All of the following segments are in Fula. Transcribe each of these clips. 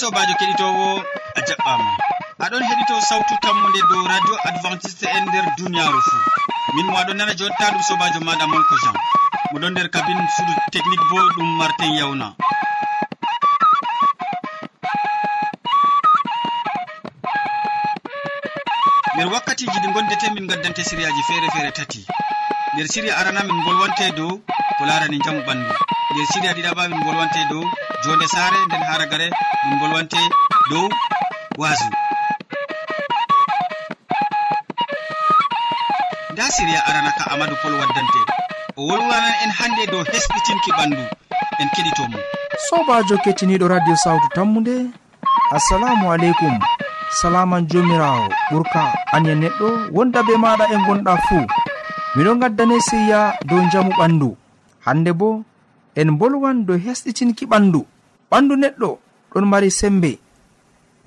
sobajo keɗitowo e a jaɓɓama aɗon heɗito sawtu tammude dow radio adventiste e nder duniyaru fou min mo aɗon nana jonta ɗum sobajo maɗa molko jean. Moɗon nder kabine suudu technique bo ɗum martin yawna. Nder wakkatiji ɗi gondete min gaddante siriyaji feere feere tati. Nder siriya arana min bolwante dow ko larani jamu ɓandu. Nder siriya ɗiɗaɓa min bolwante dow jonde sare nden haragare ɗum bolwante dow wasu nda siriya arana ka amadou pol waddante. O wolwanan en hande dow hesɗitinki ɓandu en keɗitomo sobajo kettiniɗo radio sawtu tammude assalamu aleykum. Salaman jomirawo ɓurka anye neɗɗo wonda be maɗa e gonɗa fuu. Miɗo gaddane siriya dow jamu ɓandu hande bo en bolwan dow hesɗitinki ɓandu. Ɓandu neɗɗo ɗon mari sembe.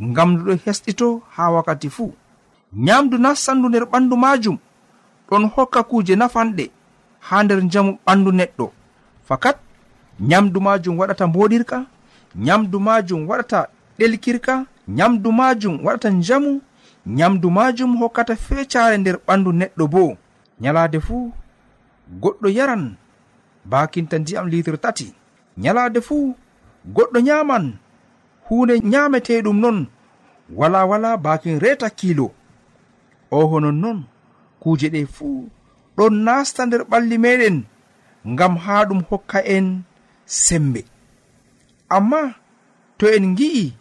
Ngam ndu ɗo hesɗito ha wakkati fuu nyamdu nassandu nder ɓandu majum. Ɗon hokka kuje nafanɗe ha nder jamu ɓandu neɗɗo. Fakat nyamdu majum waɗata mboɗirka nyamdu majum waɗata ɗelkirka nyamdu majum waɗata njamu nyamdu majum hokkata fecare nder ɓandu neɗɗo bo. Nyalade fuu goɗɗo yaran bakinta ndiyam litre tati. Nyalade fuu goɗɗo nyaman. Hunde nyameteɗum non. Wala wala bakin reta kilo. O honon non kuuje ɗe fuu ɗon nasta nder ɓalli meɗen ngam ha ɗum hokka en sembe. Amma to en gi'i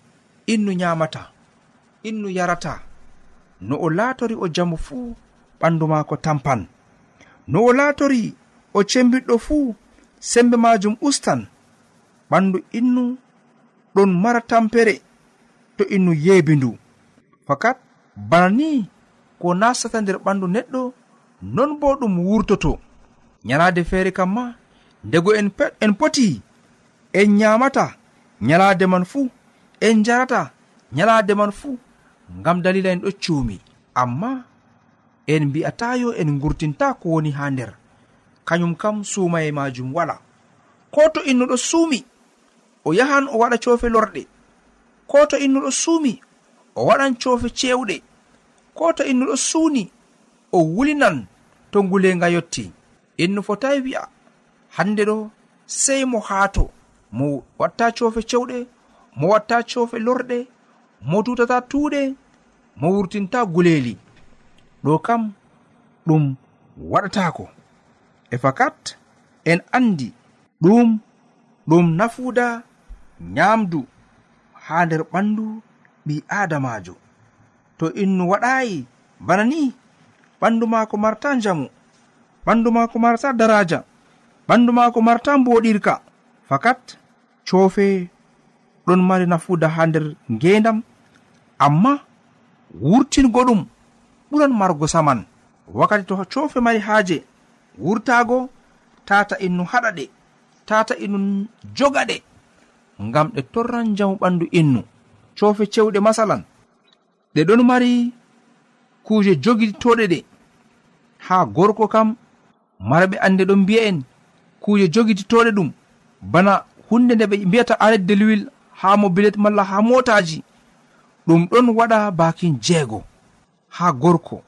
innu nyamata innu yarata. No o latori o jamu fuu ɓandu mako tampan. No o latori o cembiɗɗo fuu sembe majum ustan ɓandu innu ɗon mara tampere to innu yeebi ndu. Fakat bana ni ko nastata nder ɓandu neɗɗo non bo ɗum wurtoto. Nyalade feere kam ma ndego en, en poti en nyamata nyalade man fuu en jarata nyalade man fuu ngam dalila en ɗo cuumi. Amma en mbi'atayo en ngurtinta ko woni ha nder. kañum kam suuma majum wala. Ko to innuɗo suumi o yahan o waɗa cofe lorɗe. Ko to innuɗo suumi o waɗan cofe cewɗe ko to innuɗo suuni o wulinan to ngulenga yotti. Innu fotayi wi'a hande ɗo sey mo haato. Mo watta cofe cewɗe mo watta cofe lorɗe mo tutata tuuɗe mo wurtinta guleeli. Ɗo kam ɗum waɗatako e fakat en andi ɗum ɗum nafuda nyamdu ha nder ɓandu ɓi adamajo to innu waɗayi bana ni ɓandu mako marta jamu ɓandu mako marta daraja ɓandu mako marta mboɗirka fakat cofe ɗon mari nafuda ha nder ngendam amma wurtingo ɗum ɓuran margo saman. Wakkati to cofe mari haaje wurtaago tata innu haɗa ɗe tata innu joga ɗe ngam ɗe torran jamu ɓandu innu cofe cewɗe masalan. Ɗe ɗon mari kuje jogitoɗe ɗe. Ha gorko kam marɓe annde ɗon mbi'en kuje jogititoɗe ɗum. Bana hunde nde ɓe mbiyata aret de l'huil haa mobilet malla ha motaji ɗum ɗon waɗa bakin jeego. Ha gorko.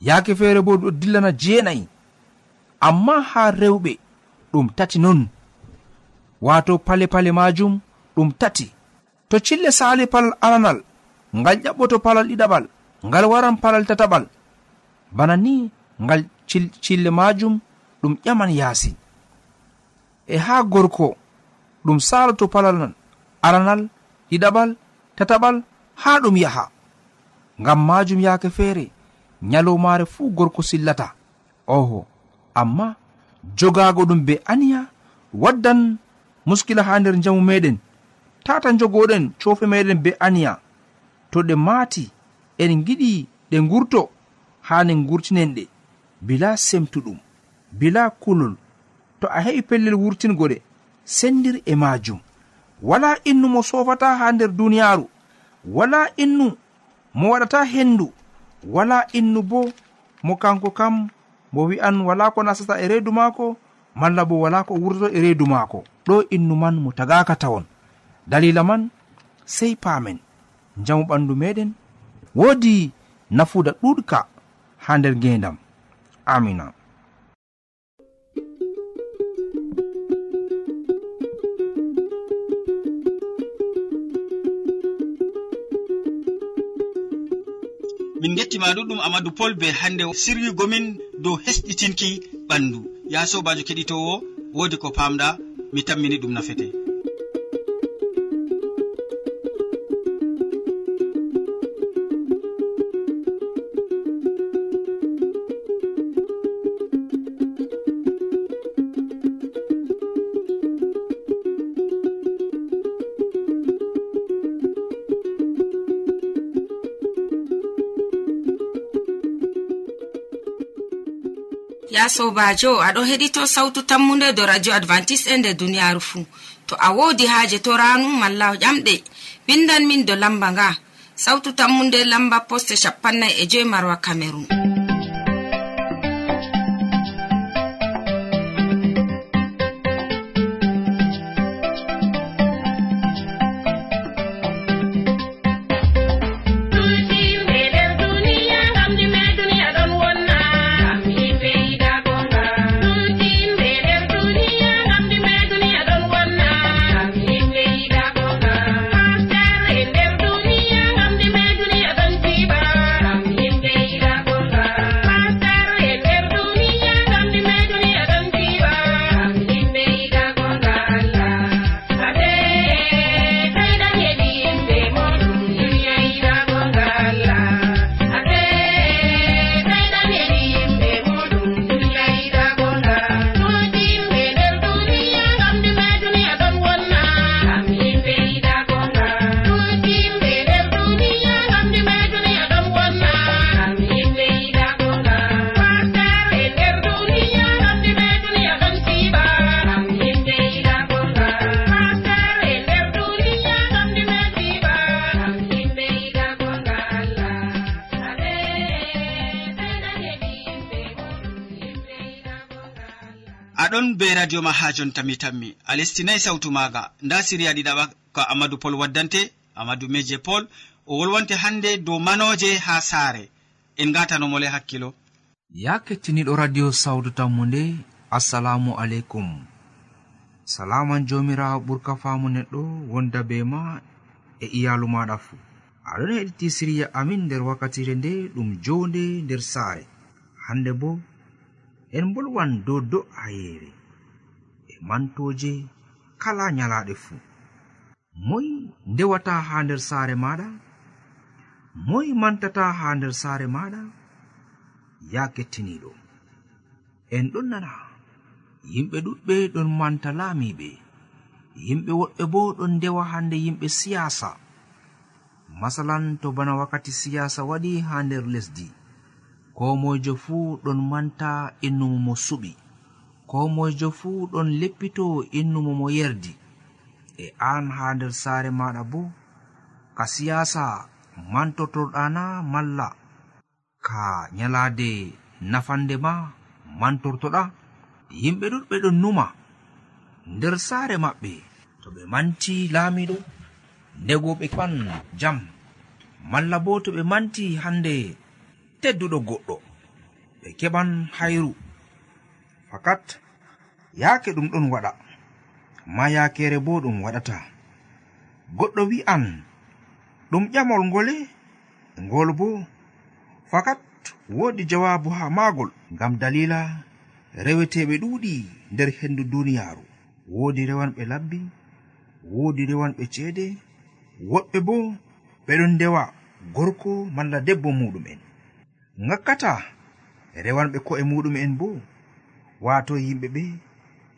Yaake feere bo ɗo dillana jeenayi. amma ha rewɓe ɗum tati non. Wato pale pale majum ɗum tati. To cille sali palal aranal ngal ƴaɓɓoto palal ɗiɗaɓal ngal waran palal tataɓal. Bana ni ngal cille majum ɗum ƴaman yaasi. E ha gorko ɗum saloto palal aranal ɗiɗaɓal tataɓal ha ɗum yaha. Ngam majum yaake feere nyalomare fuu gorko sillata. Oho! amma jogago ɗum be aniya waddan muskila ha nder jamu meɗen tata jogoɗen cofe meɗen be aniya. To ɗe maati en giɗi ɗe gurto hanen gurtinen ɗe bila semtuɗum bila kulol. To a heɓi pellel wurtingoɗe sendir e majum wala innu mo sofata ha nder duniyaru wala innu mo waɗata hendu wala innu bo mo kanko kam mo wi'an wala ko nasata e reedu maako malla bo wala ko wurto e reedu maako. Ɗo innu man mo tagaka tawon. Dalila man sey paamen. Njamu ɓandu meɗen woodi nafuuda ɗuɗka ha nder ngendam amina min gettima ɗuɗɗum amadou pol be hande sirwigomin dow hesɗitinki ɓandu ya sobajo keɗitowo wodi ko pamɗa mi tammini ɗum nafete sobajo aɗo heɗito sautu tammude do radio advantice e nder duniyaru fuu to a wodi haaje to ranu malla ƴamɗe. Windan min do lamba nga. Sautu tammunde lamba poste shapannai e joyi marwa camerun be radio ma ha jonta mi tammi. A lestinayi sawtu maga. Nda siriya ɗiɗaɓa ko amadou pol waddante amadou meje pol o wolwonte hande dow manoje ha saare. En gatanomole hakkilo. Ya kettiniɗo radio sawtu tammu nde assalamu aleykum. Salaman jomirawo ɓurka famu neɗɗo wonda be ma e iyalu maɗa fuu aɗon heɗiti siriya amin nder wakkatire nde ɗum jonde nder saare. Hande bo en bolwan dow do'a yeere mantoje kala nyalaɗe fuu. Moy ndewata ha nder saare maɗa moy mantata ha nder saare maɗa ya kettiniɗo en ɗon nana. Yimɓe ɗuɗɓe ɗon manta laamiɓe yimɓe woɗɓe bo ɗon ndewa hande yimɓe siyasa masalan to bana wakkati siyasa waɗi ha nder lesdi. Ko moijo fuu ɗon manta e innumo mo suɓi. ko moijo fuu ɗon leppito innumo mo yerdi e an ha nder saare maɗa bo ka siyasa mantortoɗana malla. Ka nyalaade nafande ma mantortoɗa. Yimɓe ɗuɗɓe ɗon numa nder saare maɓɓe. To ɓe manti laamiɗo ndego ɓe pan jam. Malla bo to ɓe manti hande tedduɗo goɗɗo. Ɓe keɓan hayru. fakat yaake ɗum ɗon waɗa ma yaakere bo ɗum waɗata. Goɗɗo wi'an ɗum ƴamol ngole ngol bo fakat woodi jawabu ha maagol ngam dalila reweteɓe ɗuuɗi nder hendu duniyaaru. Woodi rewanɓe labbi woodi rewanɓe ceede woɓɓe bo ɓeɗon ndewa gorko malla debbo muɗum'en ngakkata rewanɓe ko'e muɗum'en bo wato yimɓe ɓe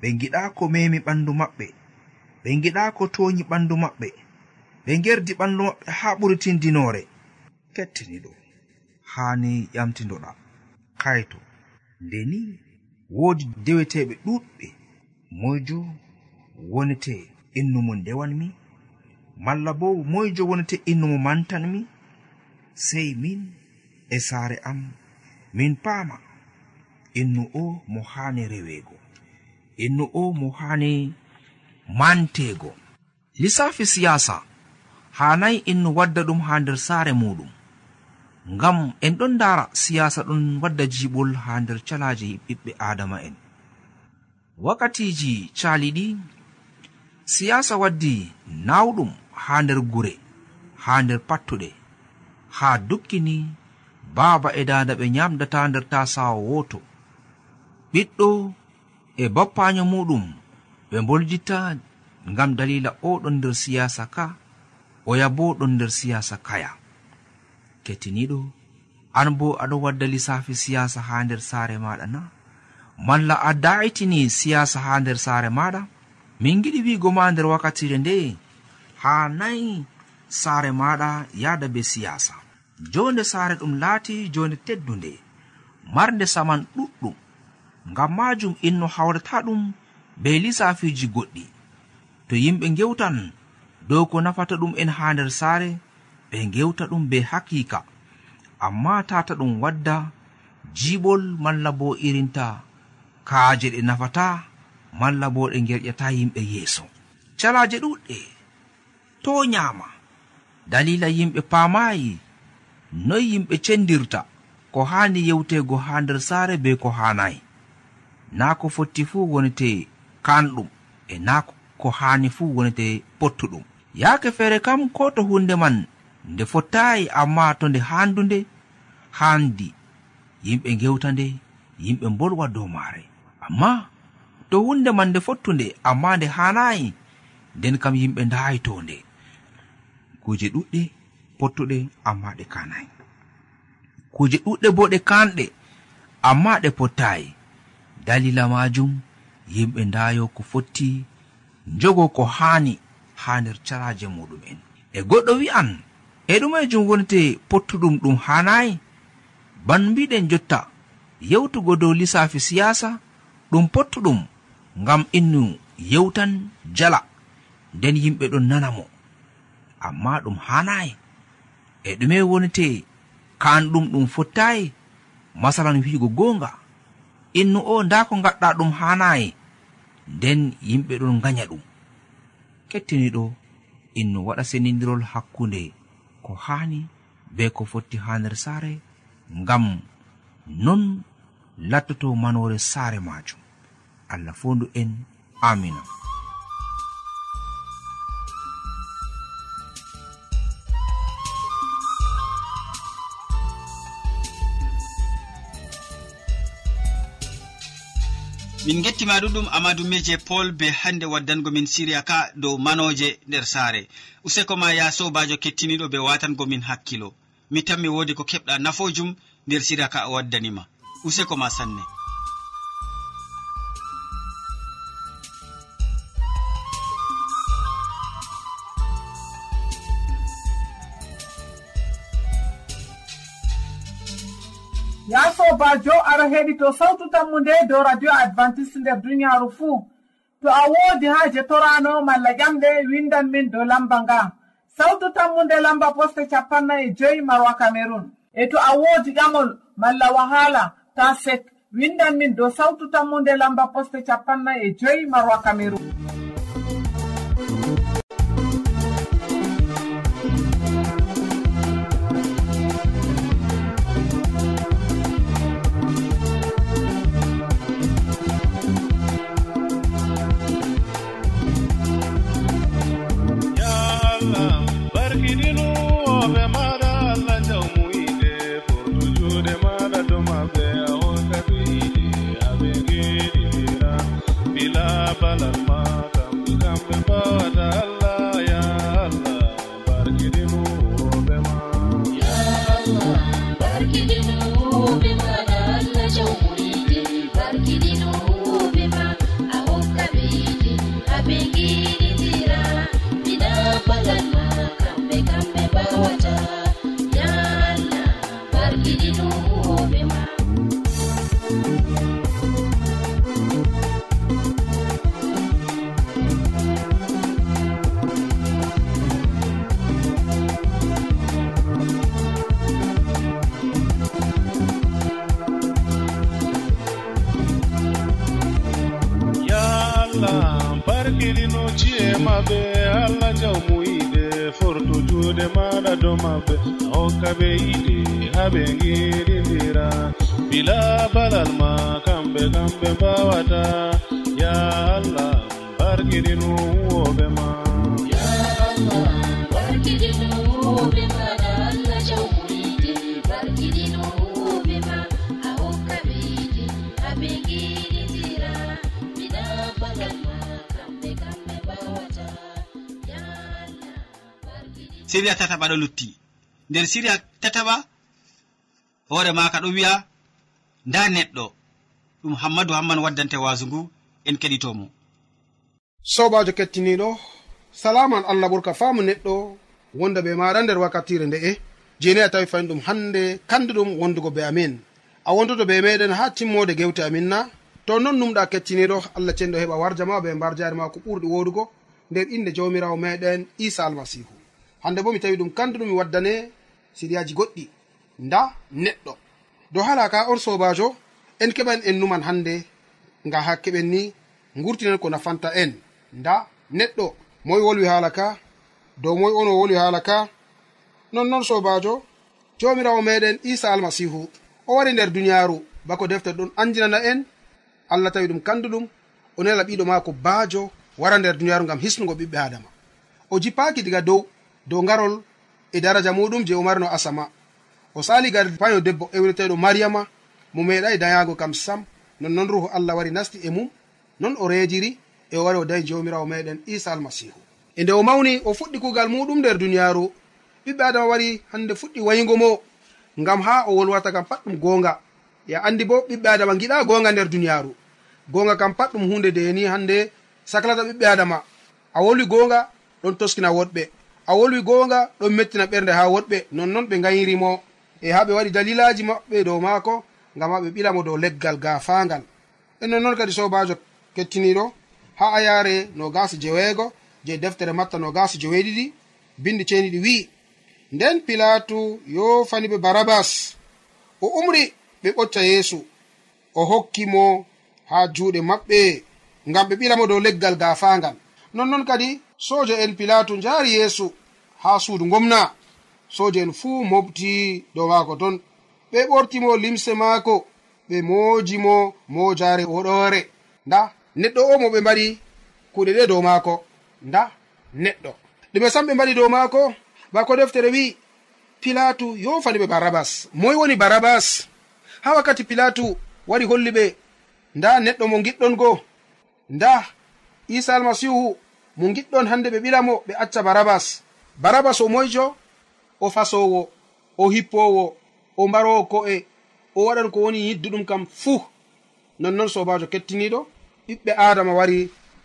ɓe giɗa ko memi ɓandu maɓɓe ɓe giɗa ko toyi ɓandu maɓɓe ɓe gerdi ɓandu maɓɓe ha ɓuritindinore kettini ɗo hani ƴamtidoɗa kayto ndeni woodi deweteɓe ɗuɗɓe moyjo wonete innumo ndewanmi malla bo moyjo wonete innumo mantanmi sei min e saare am min paama. innu o mo haani reweego innu o mo haani manteego. Lissafi siyasa hanayi innu wadda ɗum ha nder saare muɗum ngam en ɗon ndara siyasa ɗon wadda jiɓol ha nder calaji ɓiɓɓe adama en. Wakkatiji caliɗi siyasa waddi nawɗum ha nder gure ha nder pattuɗe ha dukkini baaba e dada ɓe nyamdata nder tasawo woto ɓiɗɗo e bappaño muɗum. Ɓe mbolditta ngam dalila oɗon nder siyasa ka oya bo ɗon nder siyasa kaya. Kettiniɗo an bo aɗo wadda lissafi siyasa ha nder saare maɗa na. Malla a da'itini siyasa ha nder saare maɗa min giɗi wigo ma nder wakkatire nde ha nayi saare maɗa yada be siyasa. Jonde saare ɗum laati jonde teddunde marde saman ɗuɗɗum. ngam majum inno hawrata ɗum be lisafiji goɗɗi. To yimɓe gewtan dow ko nafata ɗum en ha nder saare ɓe gewta ɗum be hakika. Amma tata ɗum wadda jiɓol malla bo irinta kaaje ɗe nafata malla bo ɗe gerƴata yimɓe yeeso. Calaje ɗuɗɗe to nyama dalila yimɓe pamayi noyi yimɓe cendirta ko hani yewtego ha nder saare be ko hanayi na ko fotti fuu wonete kanɗum e na ko haani fuu wonete pottuɗum. Yaake feere kam ko to hunde man nde fottayi amma to nde handunde handi yimɓe gewta nde yimɓe bolwa dow maare. Amma to hunde man nde fottunde amma nde hanayi nden kam yimɓe ndayi to nde. Kuje ɗuɗɗe pottuɗe amma ɗe kanayi kuje ɗuɗɗe bo ɗe kanɗe amma ɗe pottayi dalila majum yimɓe ndayo ko fotti jogo ko hani ha nder caraje muɗum'en. E goɗɗo wi'an e ɗumejum wonte pottuɗum ɗum hanayi ban mbiɗen jotta yewtugo dow lissafi siyasa ɗum pottuɗum ngam innu yewtan jala nden yimɓe ɗon nana mo. Amma ɗum hanayi e ɗume wonte kanɗum ɗum fottayi masalan wiigo gonga innu o nda ko gaɗɗa ɗum hanayi nden yimɓe ɗon ganya ɗum. Kettiniɗo innu waɗa senindirol hakkunde ko hani be ko fotti ha nder saare ngam non lattoto manore saare majum allah fondu en. Amina min gettima ɗuɗum amadou méje paul be hande waddango min siriya ka dow manoje nder saare. Useko ma ya sobajo kettiniɗo be watangomin hakkilo. Mi tanmi wodi ko keɓɗa nafojum nder siriya ka o waddanima. Useko ma sanne. oɗo heɗito sawtu tammu nde dow radio advantice nder duniyaaru fuu. To a woodi haaje torano malla ƴamɗe windan min dow lamba nga. Sawtu tammu nde lamba poste capannay e joyi marwa camerun e to a woodi ƴamol malla wahaala ta sek windan min dow sawtu tammu nde lamba poste capannay e joyi marwa camerun huwoɓe ma. Siriya tataɓa ɗo lutti. Nder siriya tataɓa hoore maka ɗo wi'a nda neɗɗo ɗum hammadou hamman waddante wasu ngu en keɗitomo. sobajo kettiniɗo salaman allah ɓurka faamu neɗɗo wonda be maɗa nder wakkatire nde'e jeni a tawi fayin ɗum hande kandu ɗum wondugo be amin. A wondoto be meɗen ha timmode gewte amin na. To non numɗa kettiniɗo allah cenɗo heɓa warja ma be mbar jari ma ko ɓurɗi wodugo nder inde jawmirawo meɗen isa almasihu. Hande bo mi tawi ɗum kandu ɗum mi waddane siriyaji goɗɗi nda neɗɗo. Dow hala ka on sobajo en keɓan en numan hande nga ha keɓen ni gurtinen ko nafanta en. nda neɗɗo moy wolwi haala ka dow moy on o wolwi haala ka nonnoon sobajo jomirawo meɗen isa almasihu o wari nder duniyaru bako deftere ɗon andinana en allah tawi ɗum kandu ɗum o nela ɓiɗo maako baajo wara nder duniyaru ngam hisnugo ɓiɓɓe adama o jipaaki diga dow dow ngarol e daraja muɗum je o marino asama. O sali gar payo debbo ewreteɗo mariyama mo meeɗai dayago kam sam. Nonnon ruhu allah wari nasti e mum non o reejiri e o wari o dayi jawmirawo meɗen isa almasihu. E nde o mawni o fuɗɗi kugal muɗum nder duniyaru ɓiɓɓe adama wari hande fuɗɗi waygo mo ngam ha o wolwata kam pat ɗum gonga ya andi bo ɓiɓɓe adama giɗa gonga nder duniyaru gonga kam pat ɗum hunde deni hande saclata ɓiɓɓe adama. A wolwi gonga ɗon toskina woɗɓe. A wolwi gonga ɗon mettina ɓernde ha woɗɓe. Nonnoon ɓe ngayrimo e ha ɓe waɗi dalilaji maɓɓe dow maako ngam ha ɓe ɓilamo dow leggal gafangal e nonnoon kadi sobajo kettiniɗo ha ayare nogas jeweego je deftere matta no gasa jeweeɗiɗi bindi ceniɗi wi'i. Nden pilatu yofani ɓe barabas o umri ɓe ɓocca yeesu o hokki mo ha juuɗe maɓɓe ngam ɓe ɓilamo dow leggal gafangal nonnon kadi sojo en pilatu njari yeesu ha suudu gomna sojo en fuu mofti dow maako ton. Ɓe ɓortimo limse maako ɓe mooji mo mojaare woɗoore. Nda neɗɗo o mo ɓe mbari kuɗe ɗe dow maako nda neɗɗo. Ɗume sam ɓe mbari dow maako bako deftere wi pilatu yofani ɓe barabas. Moy woni barabas. Ha wakkati pilatu waɗi holli ɓe nda neɗɗo mo giɗɗon go nda isa almasihu mo giɗɗon hande ɓe ɓilamo ɓe acca barabas. Barabas o moyjo o fasowo o hippowo o mbarowo ko'e o waɗan ko woni yidduɗum kam fuu. Nonnoon sobajo kettiniɗo ɓiɓɓe adama wari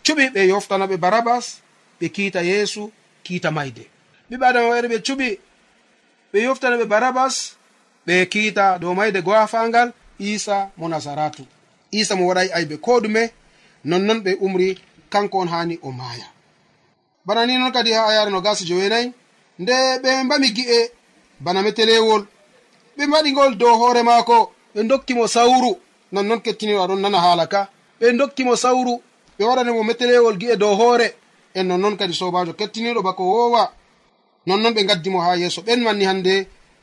cuɓi ɓe yoftana ɓe barabas ɓe kiita yeesu kiita mayde. Ɓiɓɓe adama wari ɓe cuɓi ɓe yoftana ɓe barabas ɓe kiita dow mayde gowafangal isa mo nasaratu. Isa mo waɗay aybe ko ɗume nonnon ɓe umri kanko on hani o maaya. Bana ni noon kadi ha ayare no gasi jowenayi nde ɓe mbami gi'e bana metelewol ɓe mbaɗi ngol dow hoore maako ɓe dokkimo sawru nonnon kettiniɗo aɗon nana haala ka. ɓe dokkimo sawru ɓe waɗanimo metelewol gi'e dow hoore en nonnoon kadi sobajo kettiniɗo bako wowa nonnoon ɓe gaddimo ha yeeso ɓen manni hande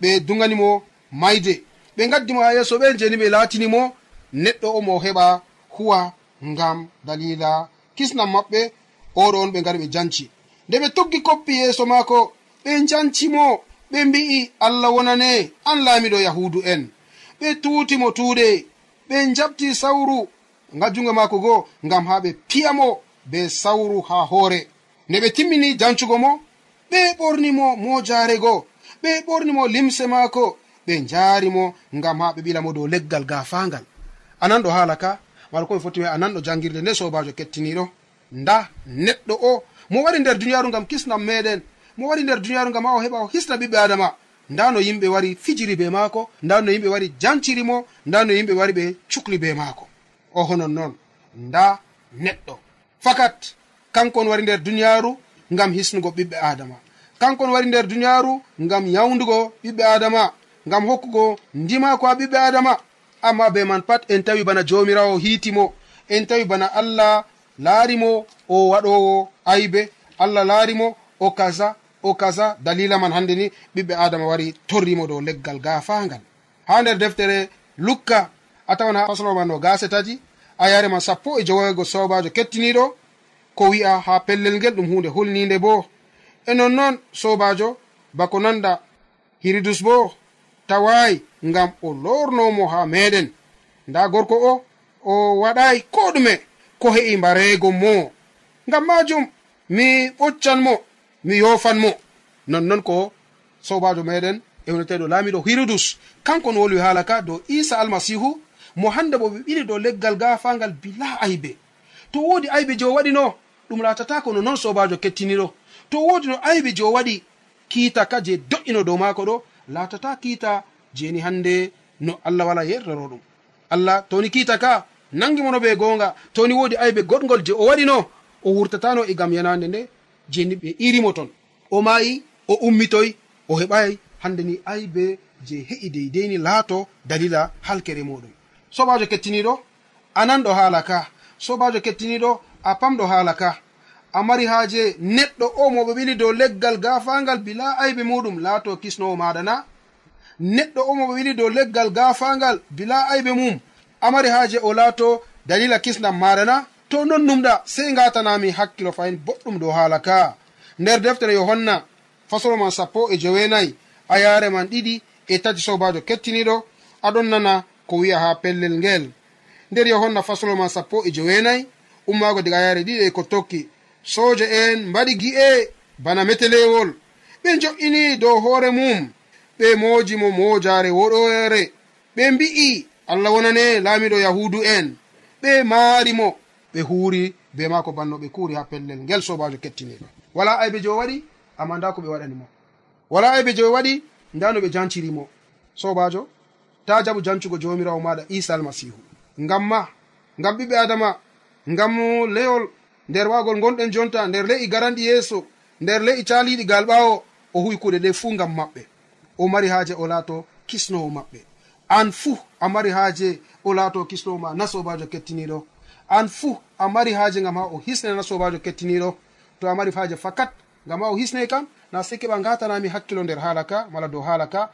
ɓe duganimo mayde. Ɓe gaddimo ha yeeso ɓen jeni ɓe laatinimo neɗɗo o mo heɓa huwa ngam dalila. Kisnam maɓɓe oɗo on ɓe gari ɓe janci. Nde ɓe toggi koppi yeeso maako ɓe jancimo ɓe mbi'i allah wonane an laamiɗo yahudu en. Ɓe tuutimo tuuɗe ɓe jabti sawru nga jungo maako goo ngam ha ɓe piyamo be sawru ha hoore. Nde ɓe timmini jancugo mo ɓe ɓornimo mojaare goo ɓe ɓornimo limse maako ɓe njaari mo ngam ha ɓe ɓilamo dow leggal gafangal anan ɗo haala ka wala ko ɓe foti wiya anan ɗo jangirde nde sobajo kettiniɗo nda neɗɗo o mo wari nder duniyaru ngam kisnam meɗen mo wari nder duniyaru ngam ha o heɓa o hisna ɓiɓɓe adama nda no yimɓe wari fijiri be maako nda no yimɓe wari janciri mo nda no yimɓe wari ɓe cukli be maako. o honon noon nda neɗɗo. Fakat kankon wari nder duniyaaru ngam hisnugo ɓiɓɓe adama kankon wari nder duniyaaru ngam yawndugo ɓiɓɓe adama ngam hokkugo ndimako ha ɓiɓɓe adama amma be man pat en tawi bana jomirawo hiitimo en tawi bana allah laarimo o waɗowo aybe. Allah laarimo o kaza o kaza dalila man hannde ni ɓiɓɓe adama wari torrimo dow leggal gafangal ha nder deftere lukka a tawan ha faslowma no gase tati a yarema sappo e jowoygo sobajo kettiniɗo ko wi'a ha pellel ngel ɗum hunde hulninde bo. E nonnoon sobajo bako nanda hiridus bo tawayi ngam o lornomo ha meɗen. Nda gorko o o waɗayi ko ɗume ko he'i mbareego mo. Ngam majum mi ɓoccanmo mi yofanmo. Nonnon ko sobajo meɗen ewneteɗo laamiɗo hiridus. Kanko no wolwi haala ka dow isa almasihu mo hande bo ɓe ɓili dow leggal gafangal bila aybe. To wodi aybe je o waɗino ɗum latatako no non sobajo kettiniɗo to wodi no aybe je o waɗi kiita ka je do'ino dow mako ɗo latata kiita jeni hande no allah wala yerroro ɗum. Allah toni kiita ka nangimono ɓe gonga toni wodi aybe goɗgol je o waɗino o wurtatano e gam yanande nde jeni ɓe irimo ton. O mayi o ummitoy o heɓai hande ni aybe je heƴi deydeyni laato dalila halkere muɗum sobajo kettiniɗo a nanɗo haala ka. Sobajo kettiniɗo a pamɗo haala ka. A mari haaje neɗɗo o moɓe ɓili dow leggal gafangal bila aybe muɗum. Laato kisnowo maɗa na. Neɗɗo o moɓe ɓili dow leggal gafangal bila aybe mum. Amari haaje o laato dalila kisnam maɗa na. To non numɗa sey gatanami hakkilo fayin boɗɗum dow haala ka. Nder deftere yohanna fasolo man sappo e joweenayi. A yare man ɗiɗi e tati sobajo kettiniɗo. Aɗon nana ko wiya ha pellel ngel. Nder yohanna fasolo ma sappo e joweenayi ummaago diga yare ɗiɗi e ko tokki. Sooja en mbaɗi gi'e bana metelewol. Ɓe jo'ini dow hoore mum. Ɓe mooji mo moojaare woɗoore ɓe mbi'i allah wonane laamiɗo yahudu en. Ɓe maari mo. Ɓe huuri be maako banno ɓe kuuri ha pellel ngel sobajo kettiniɗo wala aybe jo waɗi amma nda ko ɓe waɗani mo. Wala aybe jo waɗi nda no ɓe jancirimo sobajo ta jaɓu jancugo jomirawo maɗa isa almasihu. Ngam ma ngam ɓiɓɓe adama ngam leyol nder wagol gonɗen jonta nder le'i garanɗi yeeso nder le'i caliɗi gal ɓawo o huwi kuɗe ɗe fuu ngam maɓɓe. O mari haaje o laato kisnowo maɓɓe. An fuu a mari haaje o laato kisnowo ma na sobajo kettiniɗo. An fuu a mari haaje ngam ha o hisna na sobajo kettiniɗo. To a mari haaje fakat ngam ha o hisne kam na sei keɓa ngatanami hakkilo nder haala ka mala dow haala ka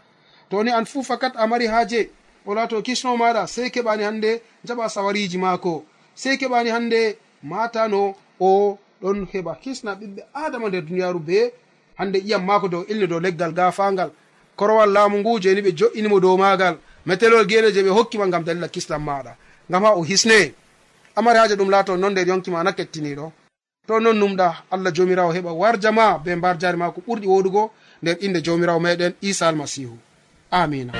to ni an fuu fakat a mari haaje. O laato kisno maɗa sey keɓani hannde jaɓa sawariji maako. Sey keɓani hannde matano o ɗon heɓa hisna ɓiɓɓe adama nder duniyaaru be hande ƴiyam maako dow ilni dow leggal gafangal. Korowal laamu ngu jeni ɓe jo'inimo dow magal metelol gene je ɓe hokkima ngam dalila kislam maɗa. Ngam ha o hisne. Amari haaje ɗum laato non nder yonkima na kettiniɗo. To non numɗa allah jomirawo heɓa warjama be mbar jari ma ko ɓurɗi woɗugo nder inde jomirawo meɗen isa almasihu. amina.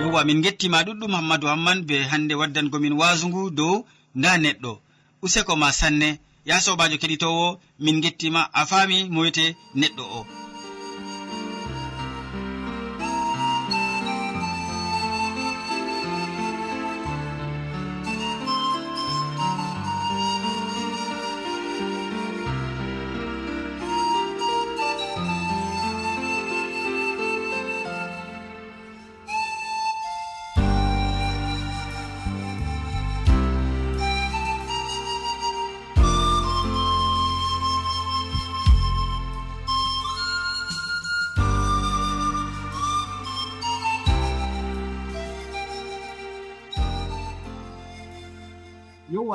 Yowa min gettima ɗuɗɗum hammadou hamman be hande waddangomin wasungu dow nda neɗɗo. Useko ma sanne ya sobajo keɗitowo min gettima a faami moyte neɗɗo o.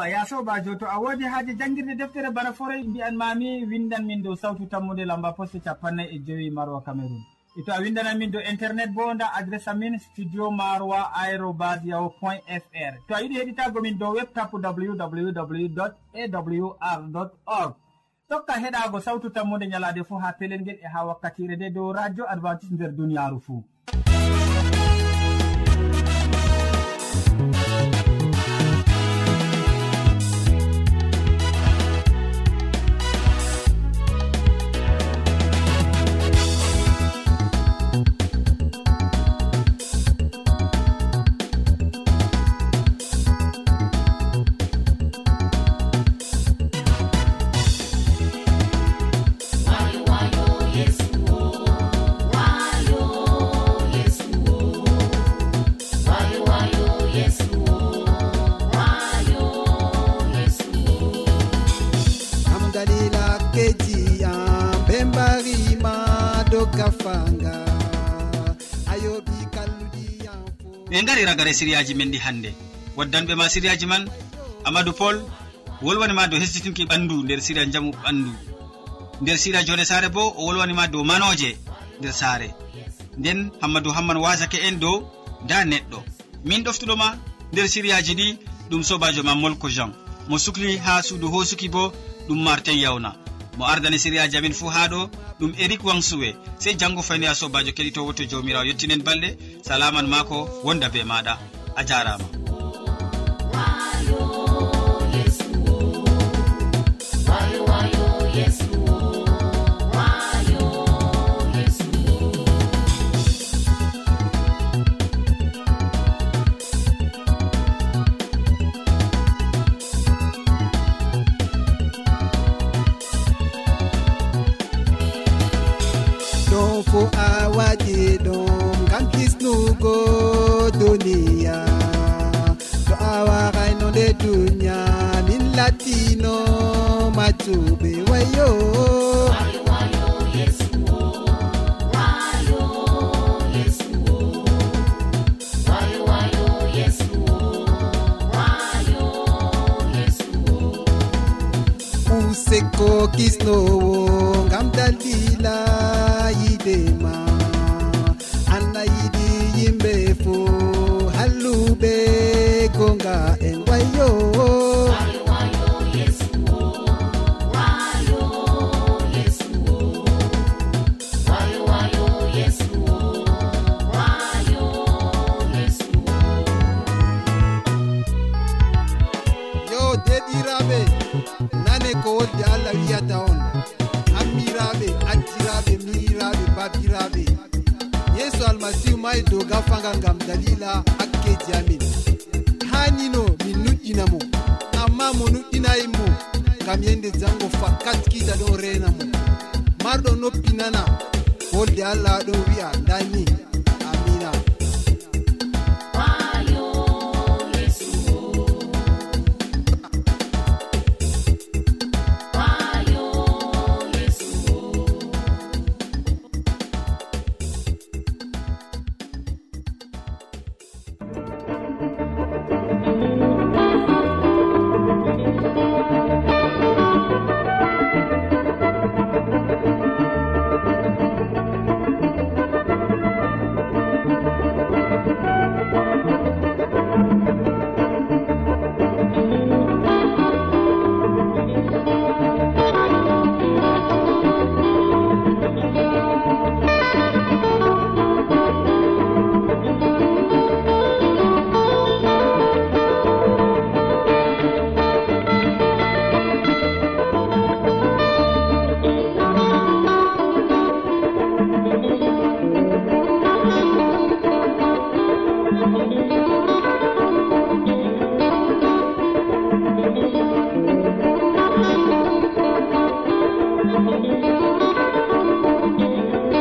ya sobajo to a wodi haaji jangguirde deftere bana forey mbiyan mami windan min dow sawtu tammude lamba poste capannay e joyi maroa cameron e to a windanan min dow internet bo nda adresse amin studio maroa aérobas yaho point fr. To a yiɗi heɗitago min dow web tapu www awr org. Tokka heɗago sawtu tammude ñalade fo ha pelel ngel e ha wakkatire nde dow radio adventice nder duniyaru fou gafanga ayoɓi kalluɗiyanfo ɓe gari ragare siriyaji men ɗi hannde waddanɓe ma siriyaji man amadou pol wolwanima dow hesditinki ɓandu nder siriya jamu ɓandu. Nder siriya jonde sare bo o wolwanima dow manoje nder saare. Nden hammadou hamman wasake en dow da neɗɗo. Min ɗoftuɗoma nder siriyaji ɗi ɗum sobajo ma molko jean. Mo sukli ha suudu hosuki bo ɗum martin yawna mo ardani siriyaji amin fuu ha ɗo ɗum eric wansuwe sey janggo fayni a sobajo keɗitowo to jawmirawo yettinen balɗe. Salaman mako wonda be maɗa. A jarama.